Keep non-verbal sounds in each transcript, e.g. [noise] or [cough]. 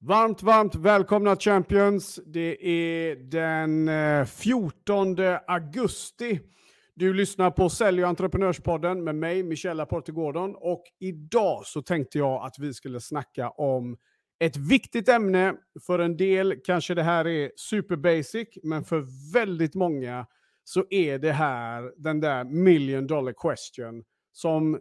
Varmt, varmt välkomna Champions. Det är den eh, 14 augusti. Du lyssnar på Sälj och entreprenörspodden med mig, Michelle Aporte Gordon. Och idag så tänkte jag att vi skulle snacka om ett viktigt ämne. För en del kanske det här är super basic, men för väldigt många så är det här den där million dollar question som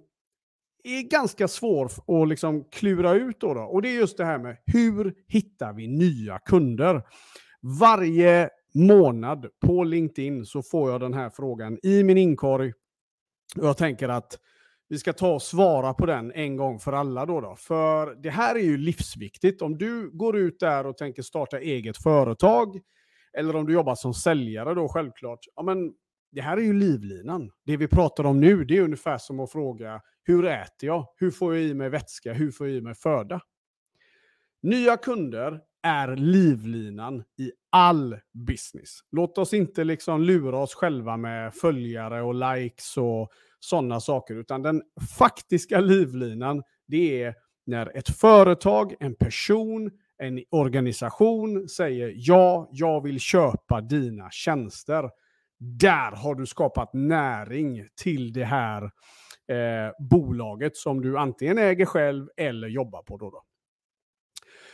är ganska svår att liksom klura ut. Då, då Och det är just det här med hur hittar vi nya kunder? Varje månad på LinkedIn så får jag den här frågan i min inkorg. Och jag tänker att vi ska ta och svara på den en gång för alla. Då, då För det här är ju livsviktigt. Om du går ut där och tänker starta eget företag, eller om du jobbar som säljare då självklart. Ja, men det här är ju livlinan. Det vi pratar om nu, det är ungefär som att fråga hur äter jag? Hur får jag i mig vätska? Hur får jag i mig föda? Nya kunder är livlinan i all business. Låt oss inte liksom lura oss själva med följare och likes och sådana saker, utan den faktiska livlinan, det är när ett företag, en person, en organisation säger ja, jag vill köpa dina tjänster. Där har du skapat näring till det här eh, bolaget som du antingen äger själv eller jobbar på. Då, då.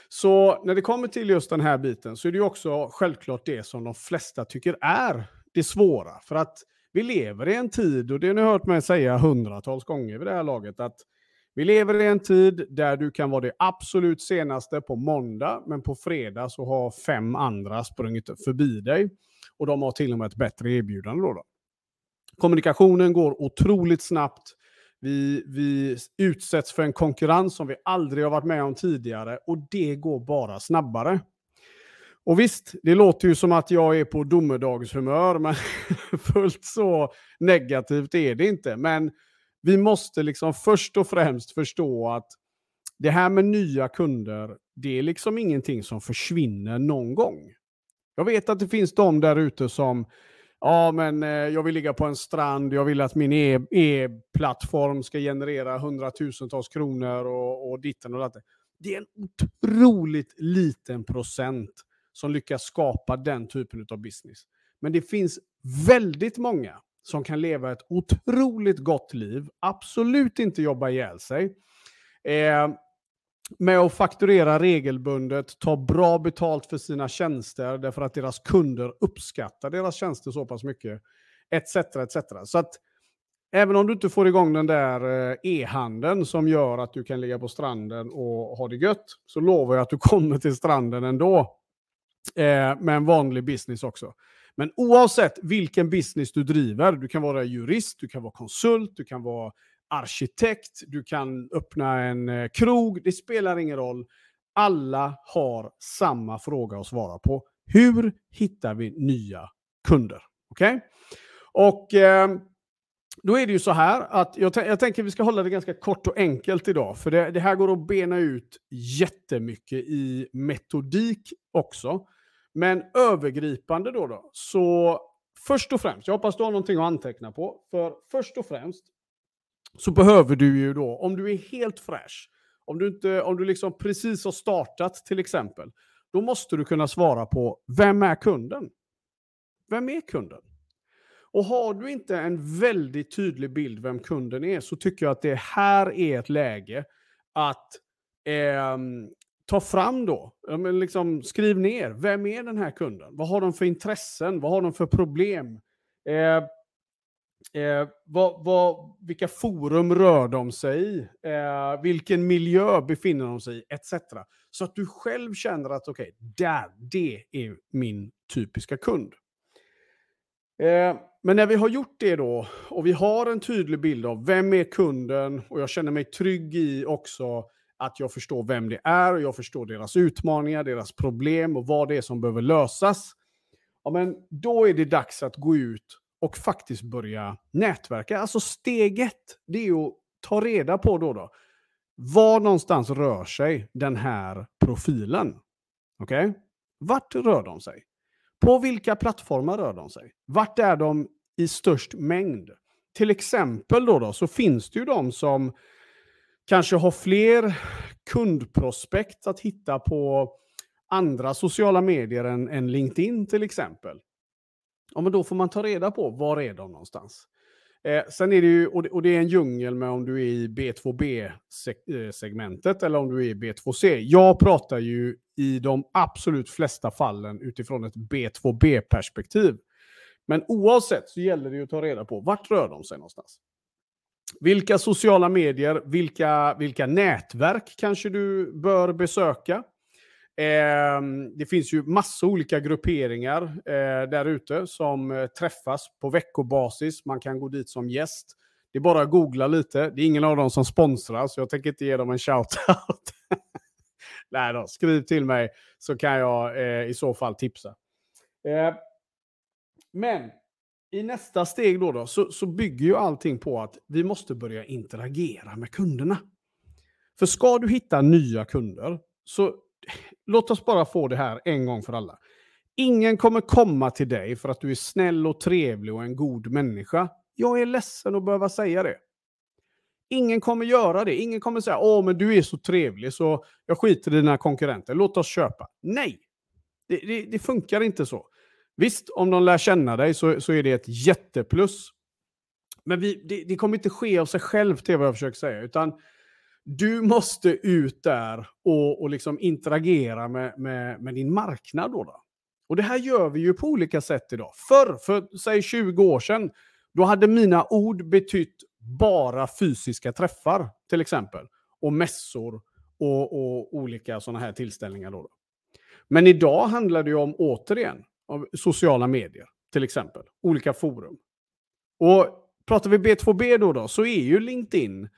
Så när det kommer till just den här biten så är det ju också självklart det som de flesta tycker är det svåra. För att vi lever i en tid, och det har ni hört mig säga hundratals gånger vid det här laget, att vi lever i en tid där du kan vara det absolut senaste på måndag, men på fredag så har fem andra sprungit förbi dig. Och de har till och med ett bättre erbjudande. Då, då. Kommunikationen går otroligt snabbt. Vi, vi utsätts för en konkurrens som vi aldrig har varit med om tidigare och det går bara snabbare. Och visst, det låter ju som att jag är på domedagshumör, men [laughs] fullt så negativt är det inte. Men vi måste liksom först och främst förstå att det här med nya kunder, det är liksom ingenting som försvinner någon gång. Jag vet att det finns de där ute som Ja, men eh, jag vill ligga på en strand, jag vill att min e- e-plattform e ska generera hundratusentals kronor och, och ditten och datten. Det är en otroligt liten procent som lyckas skapa den typen av business. Men det finns väldigt många som kan leva ett otroligt gott liv, absolut inte jobba ihjäl sig. Eh, med att fakturera regelbundet, ta bra betalt för sina tjänster därför att deras kunder uppskattar deras tjänster så pass mycket. Etc. etc. Så att även om du inte får igång den där eh, e-handeln som gör att du kan ligga på stranden och ha det gött, så lovar jag att du kommer till stranden ändå. Eh, med en vanlig business också. Men oavsett vilken business du driver, du kan vara jurist, du kan vara konsult, du kan vara arkitekt, du kan öppna en eh, krog, det spelar ingen roll. Alla har samma fråga att svara på. Hur hittar vi nya kunder? Okej? Okay? Och eh, då är det ju så här att jag, jag tänker vi ska hålla det ganska kort och enkelt idag. För det, det, här går att bena ut jättemycket i metodik också. Men övergripande då, då så först och främst, jag hoppas du har någonting att anteckna på. För först och främst så behöver du ju då, om du är helt fräsch, om du, inte, om du liksom precis har startat till exempel, då måste du kunna svara på vem är kunden? Vem är kunden? Och har du inte en väldigt tydlig bild vem kunden är så tycker jag att det här är ett läge att eh, ta fram då, liksom, skriv ner, vem är den här kunden? Vad har de för intressen? Vad har de för problem? Eh, Eh, vad, vad, vilka forum rör de sig i? Eh, vilken miljö befinner de sig i? Etc. Så att du själv känner att okej, okay, det är min typiska kund. Eh, men när vi har gjort det då, och vi har en tydlig bild av vem är kunden, och jag känner mig trygg i också att jag förstår vem det är, och jag förstår deras utmaningar, deras problem och vad det är som behöver lösas. Ja, men då är det dags att gå ut och faktiskt börja nätverka. Alltså steget, det är att ta reda på då, då var någonstans rör sig den här profilen. Okej? Okay? Vart rör de sig? På vilka plattformar rör de sig? Vart är de i störst mängd? Till exempel då, då så finns det ju de som kanske har fler kundprospekt att hitta på andra sociala medier än, än LinkedIn till exempel. Ja, men då får man ta reda på var är de någonstans. Eh, sen är det ju, och det, och det, är en djungel med om du är i B2B-segmentet eh, eller om du är i B2C. Jag pratar ju i de absolut flesta fallen utifrån ett B2B-perspektiv. Men oavsett så gäller det ju att ta reda på vart rör de sig någonstans. Vilka sociala medier, vilka, vilka nätverk kanske du bör besöka? Eh, det finns ju massa olika grupperingar eh, där ute som eh, träffas på veckobasis. Man kan gå dit som gäst. Det är bara att googla lite. Det är ingen av dem som sponsrar, så jag tänker inte ge dem en shout-out. [laughs] Nej då, skriv till mig så kan jag eh, i så fall tipsa. Eh, men i nästa steg då, då så, så bygger ju allting på att vi måste börja interagera med kunderna. För ska du hitta nya kunder, så låt oss bara få det här en gång för alla. Ingen kommer komma till dig för att du är snäll och trevlig och en god människa. Jag är ledsen att behöva säga det. Ingen kommer göra det. Ingen kommer säga åh, men du är så trevlig så jag skiter i dina konkurrenter. Låt oss köpa. Nej, det, det, det funkar inte så. Visst, om de lär känna dig så, så är det ett jätteplus. Men vi, det, det, kommer inte ske av sig självt, det vad jag försöker säga. Utan du måste ut där och, och liksom interagera med, med, med din marknad. Då, då Och det här gör vi ju på olika sätt idag. Förr, för säg 20 år sedan, då hade mina ord betytt bara fysiska träffar, till exempel. Och mässor och, och olika sådana här tillställningar. Då, då. Men idag handlar det ju om, återigen, av sociala medier, till exempel. Olika forum. Och pratar vi B2B då, då så är ju LinkedIn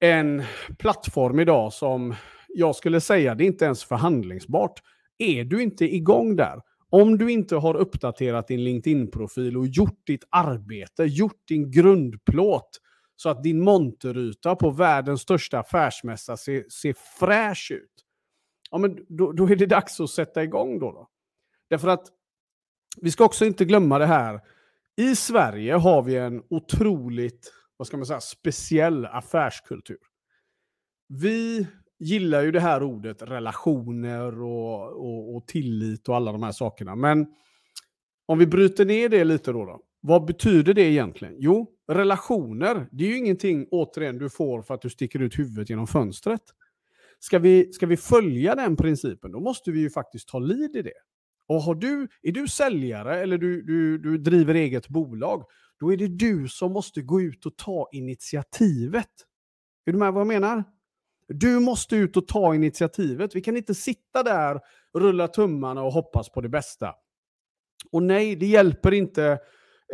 en plattform idag som jag skulle säga det är inte ens förhandlingsbart. Är du inte igång där, om du inte har uppdaterat din LinkedIn-profil och gjort ditt arbete, gjort din grundplåt så att din monteryta på världens största affärsmässa ser, ser fräsch ut. Ja, men då, då, är det dags att sätta igång då, då. Därför att vi ska också inte glömma det här. I Sverige har vi en otroligt vad ska man säga, speciell affärskultur. Vi gillar ju det här ordet relationer och, och, och, tillit och alla de här sakerna. Men om vi bryter ner det lite då, då. Vad betyder det egentligen? Jo, relationer, det är ju ingenting återigen du får för att du sticker ut huvudet genom fönstret. Ska vi, ska vi följa den principen, då måste vi ju faktiskt ta lid i det. Och har du, är du säljare eller du, du, du driver eget bolag, då är det du som måste gå ut och ta initiativet. Är du med vad jag menar? Du måste ut och ta initiativet. Vi kan inte sitta där, rulla tummarna och hoppas på det bästa. Och nej, det hjälper inte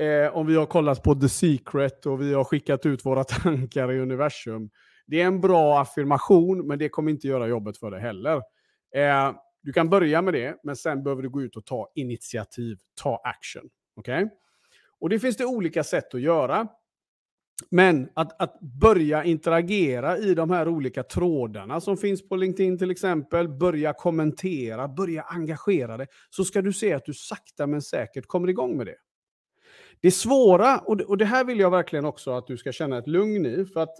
eh, om vi har kollat på The Secret och vi har skickat ut våra [laughs] tankar i universum. Det är en bra affirmation, men det kommer inte göra jobbet för dig heller. Eh, du kan börja med det, men sen behöver du gå ut och ta initiativ, ta action. Okej? Okay? Och det finns det olika sätt att göra. Men att, att börja interagera i de här olika trådarna som finns på LinkedIn till exempel, börja kommentera, börja engagera dig, så ska du se att du sakta men säkert kommer igång med det. Det svåra, och det, och det här vill jag verkligen också att du ska känna ett lugn i, för att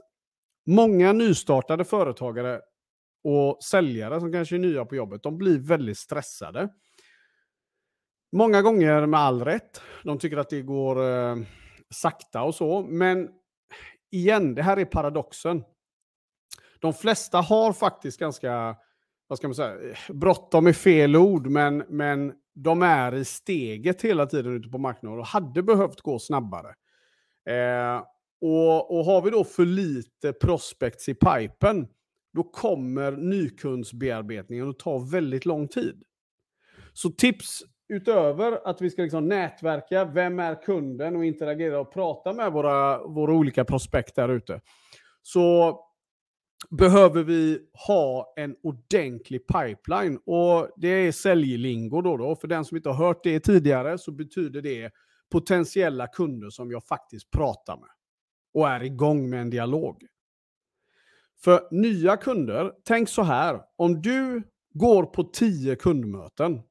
många nystartade företagare och säljare som kanske är nya på jobbet, de blir väldigt stressade. Många gånger med all rätt. De tycker att det går eh, sakta och så. Men igen, det här är paradoxen. De flesta har faktiskt ganska, vad ska man säga, bråttom är fel ord, men, men de är i steget hela tiden ute på marknaden och hade behövt gå snabbare. Eh, och, och har vi då för lite prospects i pipen, då kommer nykundsbearbetningen att ta väldigt lång tid. Så tips utöver att vi ska liksom nätverka, vem är kunden och interagera och prata med våra, våra olika prospekt där ute, så behöver vi ha en ordentlig pipeline. Och det är säljlingo då, då. För den som inte har hört det tidigare så betyder det potentiella kunder som jag faktiskt pratar med och är igång med en dialog. För nya kunder, tänk så här. Om du går på tio kundmöten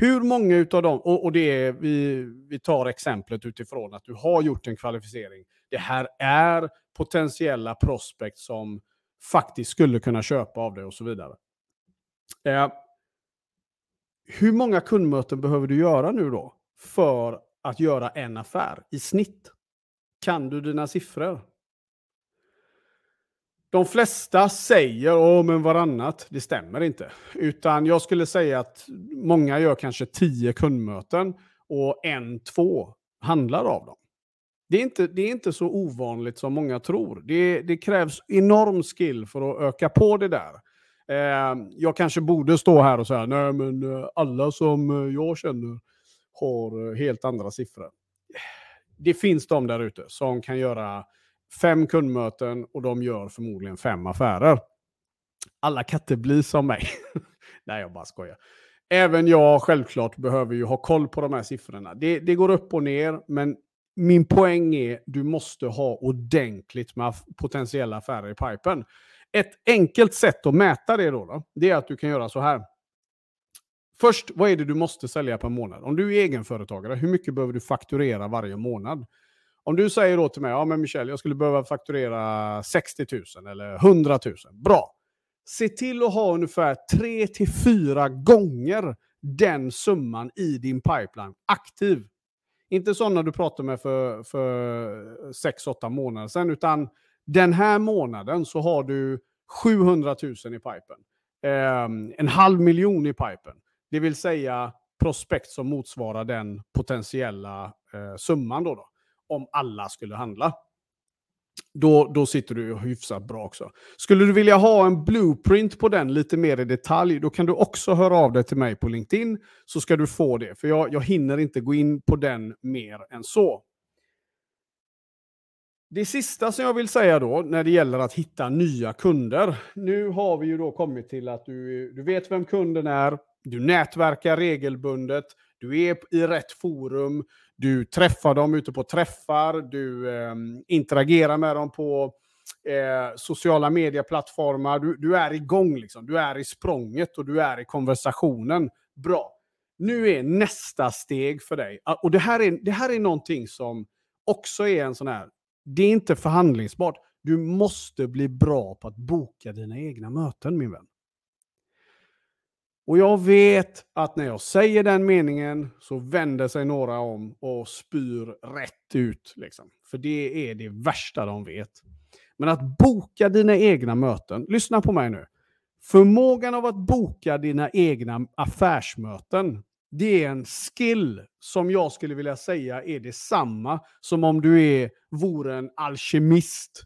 hur många av dem, och, och det är, vi, vi tar exemplet utifrån att du har gjort en kvalificering. Det här är potentiella prospect som faktiskt skulle kunna köpa av dig och så vidare. Eh, hur många kundmöten behöver du göra nu då för att göra en affär i snitt? Kan du dina siffror? De flesta säger åh men varannat. Det stämmer inte. Utan jag skulle säga att många gör kanske tio kundmöten och en, två handlar av dem. Det är inte, det är inte så ovanligt som många tror. Det, det krävs enorm skill för att öka på det där. Eh, jag kanske borde stå här och säga nej men eh, alla som eh, jag känner har eh, helt andra siffror. Det finns de där ute som kan göra fem kundmöten och de gör förmodligen fem affärer. Alla kan inte bli som mig. [laughs] Nej, jag bara skojar. Även jag självklart behöver ju ha koll på de här siffrorna. Det, det går upp och ner, men min poäng är du måste ha ordentligt med potentiella affärer i pipen. Ett enkelt sätt att mäta det då, då, det är att du kan göra så här. Först, vad är det du måste sälja per månad? Om du är egenföretagare, hur mycket behöver du fakturera varje månad? Om du säger då till mig, ja men Michel, jag skulle behöva fakturera 60 000 eller 100 000. Bra. Se till att ha ungefär 3-4 gånger den summan i din pipeline aktiv. Inte sådana du pratade med för, för 6-8 månader sedan, utan den här månaden så har du 700 000 i pipen. Eh, en halv miljon i pipen. Det vill säga prospekt som motsvarar den potentiella eh, summan. Då, då om alla skulle handla. Då, då sitter du hyfsat bra också. Skulle du vilja ha en blueprint på den lite mer i detalj, då kan du också höra av dig till mig på LinkedIn, så ska du få det. För jag, jag hinner inte gå in på den mer än så. Det sista som jag vill säga då, när det gäller att hitta nya kunder. Nu har vi ju då kommit till att du, du vet vem kunden är, du nätverkar regelbundet, du är i rätt forum, du träffar dem ute på träffar, du eh, interagerar med dem på eh, sociala medieplattformar. Du, du är igång, liksom. du är i språnget och du är i konversationen. Bra. Nu är nästa steg för dig. Ah, och det här är, det här är någonting som också är en sån här, det är inte förhandlingsbart. Du måste bli bra på att boka dina egna möten, min vän. Och jag vet att när jag säger den meningen så vänder sig några om och spyr rätt ut. Liksom. För det är det värsta de vet. Men att boka dina egna möten, lyssna på mig nu. Förmågan av att boka dina egna affärsmöten, det är en skill som jag skulle vilja säga är detsamma som om du är, vore en alkemist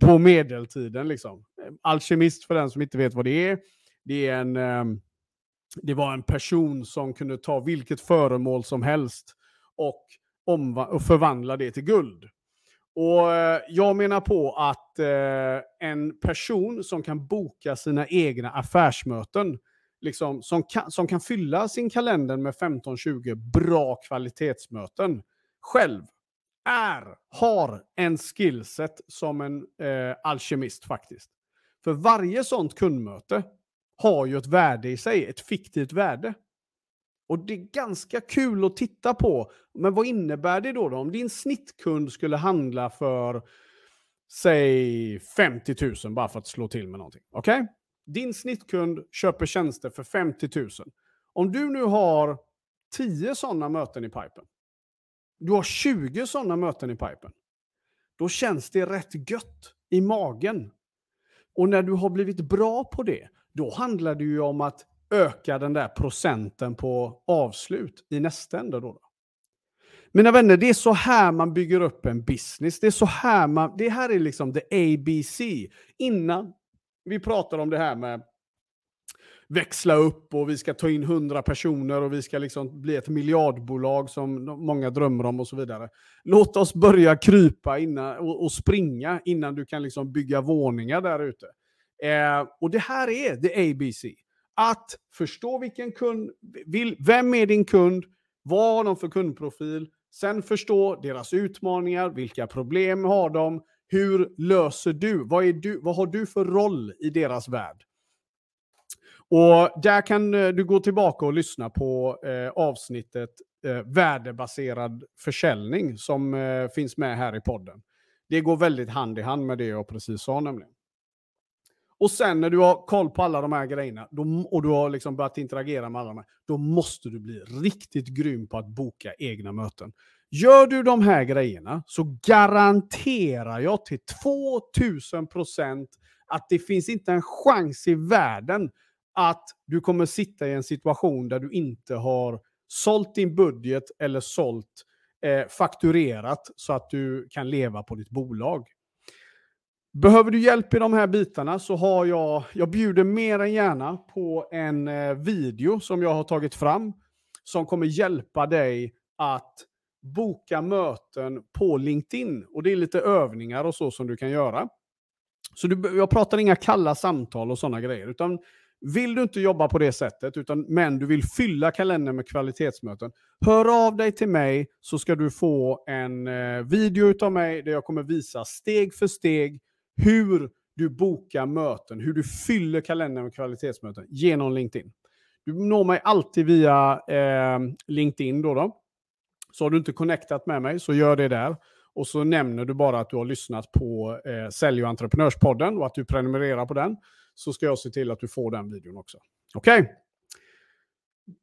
på medeltiden. Liksom. Alkemist, för den som inte vet vad det är, det är en... Ehm, det var en person som kunde ta vilket föremål som helst och, och förvandla det till guld. Och eh, Jag menar på att eh, en person som kan boka sina egna affärsmöten, liksom, som, kan, som kan fylla sin kalender med 15-20 bra kvalitetsmöten själv, är, har en skillset som en eh, alkemist faktiskt. För varje sånt kundmöte har ju ett värde i sig, ett fiktivt värde. Och det är ganska kul att titta på. Men vad innebär det då? då? Om din snittkund skulle handla för, säg 50 000 bara för att slå till med någonting. Okej? Okay? Din snittkund köper tjänster för 50 000. Om du nu har 10 sådana möten i pipen. Du har 20 sådana möten i pipen. Då känns det rätt gött i magen. Och när du har blivit bra på det, då handlar det ju om att öka den där procenten på avslut i nästa ände. Då. Mina vänner, det är så här man bygger upp en business. Det är så här man, det här är liksom the ABC. Innan vi pratar om det här med växla upp och vi ska ta in 100 personer och vi ska liksom bli ett miljardbolag som många drömmer om och så vidare. Låt oss börja krypa innan, och, och springa innan du kan liksom bygga våningar där ute. Eh, och det här är the ABC. Att förstå vilken kund, vill, vem är din kund, vad har de för kundprofil, sen förstå deras utmaningar, vilka problem har de, hur löser du, vad, är du, vad har du för roll i deras värld? Och där kan eh, du gå tillbaka och lyssna på eh, avsnittet eh, värdebaserad försäljning som eh, finns med här i podden. Det går väldigt hand i hand med det jag precis sa nämligen. Och sen när du har koll på alla de här grejerna då, och du har liksom börjat interagera med alla de här, då måste du bli riktigt grym på att boka egna möten. Gör du de här grejerna så garanterar jag till 2000 procent att det finns inte en chans i världen att du kommer sitta i en situation där du inte har sålt din budget eller sålt, eh, fakturerat så att du kan leva på ditt bolag. Behöver du hjälp i de här bitarna så har jag, jag bjuder mer än gärna på en eh, video som jag har tagit fram som kommer hjälpa dig att boka möten på LinkedIn. Och det är lite övningar och så som du kan göra. Så du, jag pratar inga kalla samtal och sådana grejer, utan vill du inte jobba på det sättet, utan, men du vill fylla kalendern med kvalitetsmöten, hör av dig till mig så ska du få en eh, video av mig där jag kommer visa steg för steg hur du bokar möten, hur du fyller kalendern med kvalitetsmöten genom LinkedIn. Du når mig alltid via eh, LinkedIn. Då, då Så har du inte connectat med mig så gör det där. Och så nämner du bara att du har lyssnat på eh, Sälj och entreprenörspodden och att du prenumererar på den. Så ska jag se till att du får den videon också. Okej? Okay?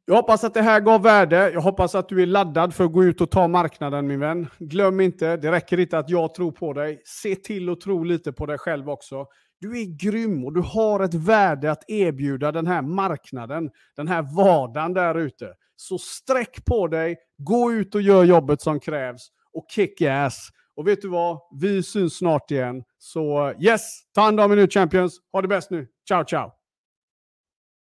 Jag hoppas att det här gav värde. Jag hoppas att du är laddad för att gå ut och ta marknaden min vän. Glöm inte, det räcker inte att jag tror på dig. Se till att tro lite på dig själv också. Du är grym och du har ett värde att erbjuda den här marknaden, den här vardagen där ute. Så sträck på dig, gå ut och gör jobbet som krävs och kick ass. Och vet du vad? Vi syns snart igen. Så yes, ta hand om er nu champions. Ha det bäst nu. Ciao, ciao.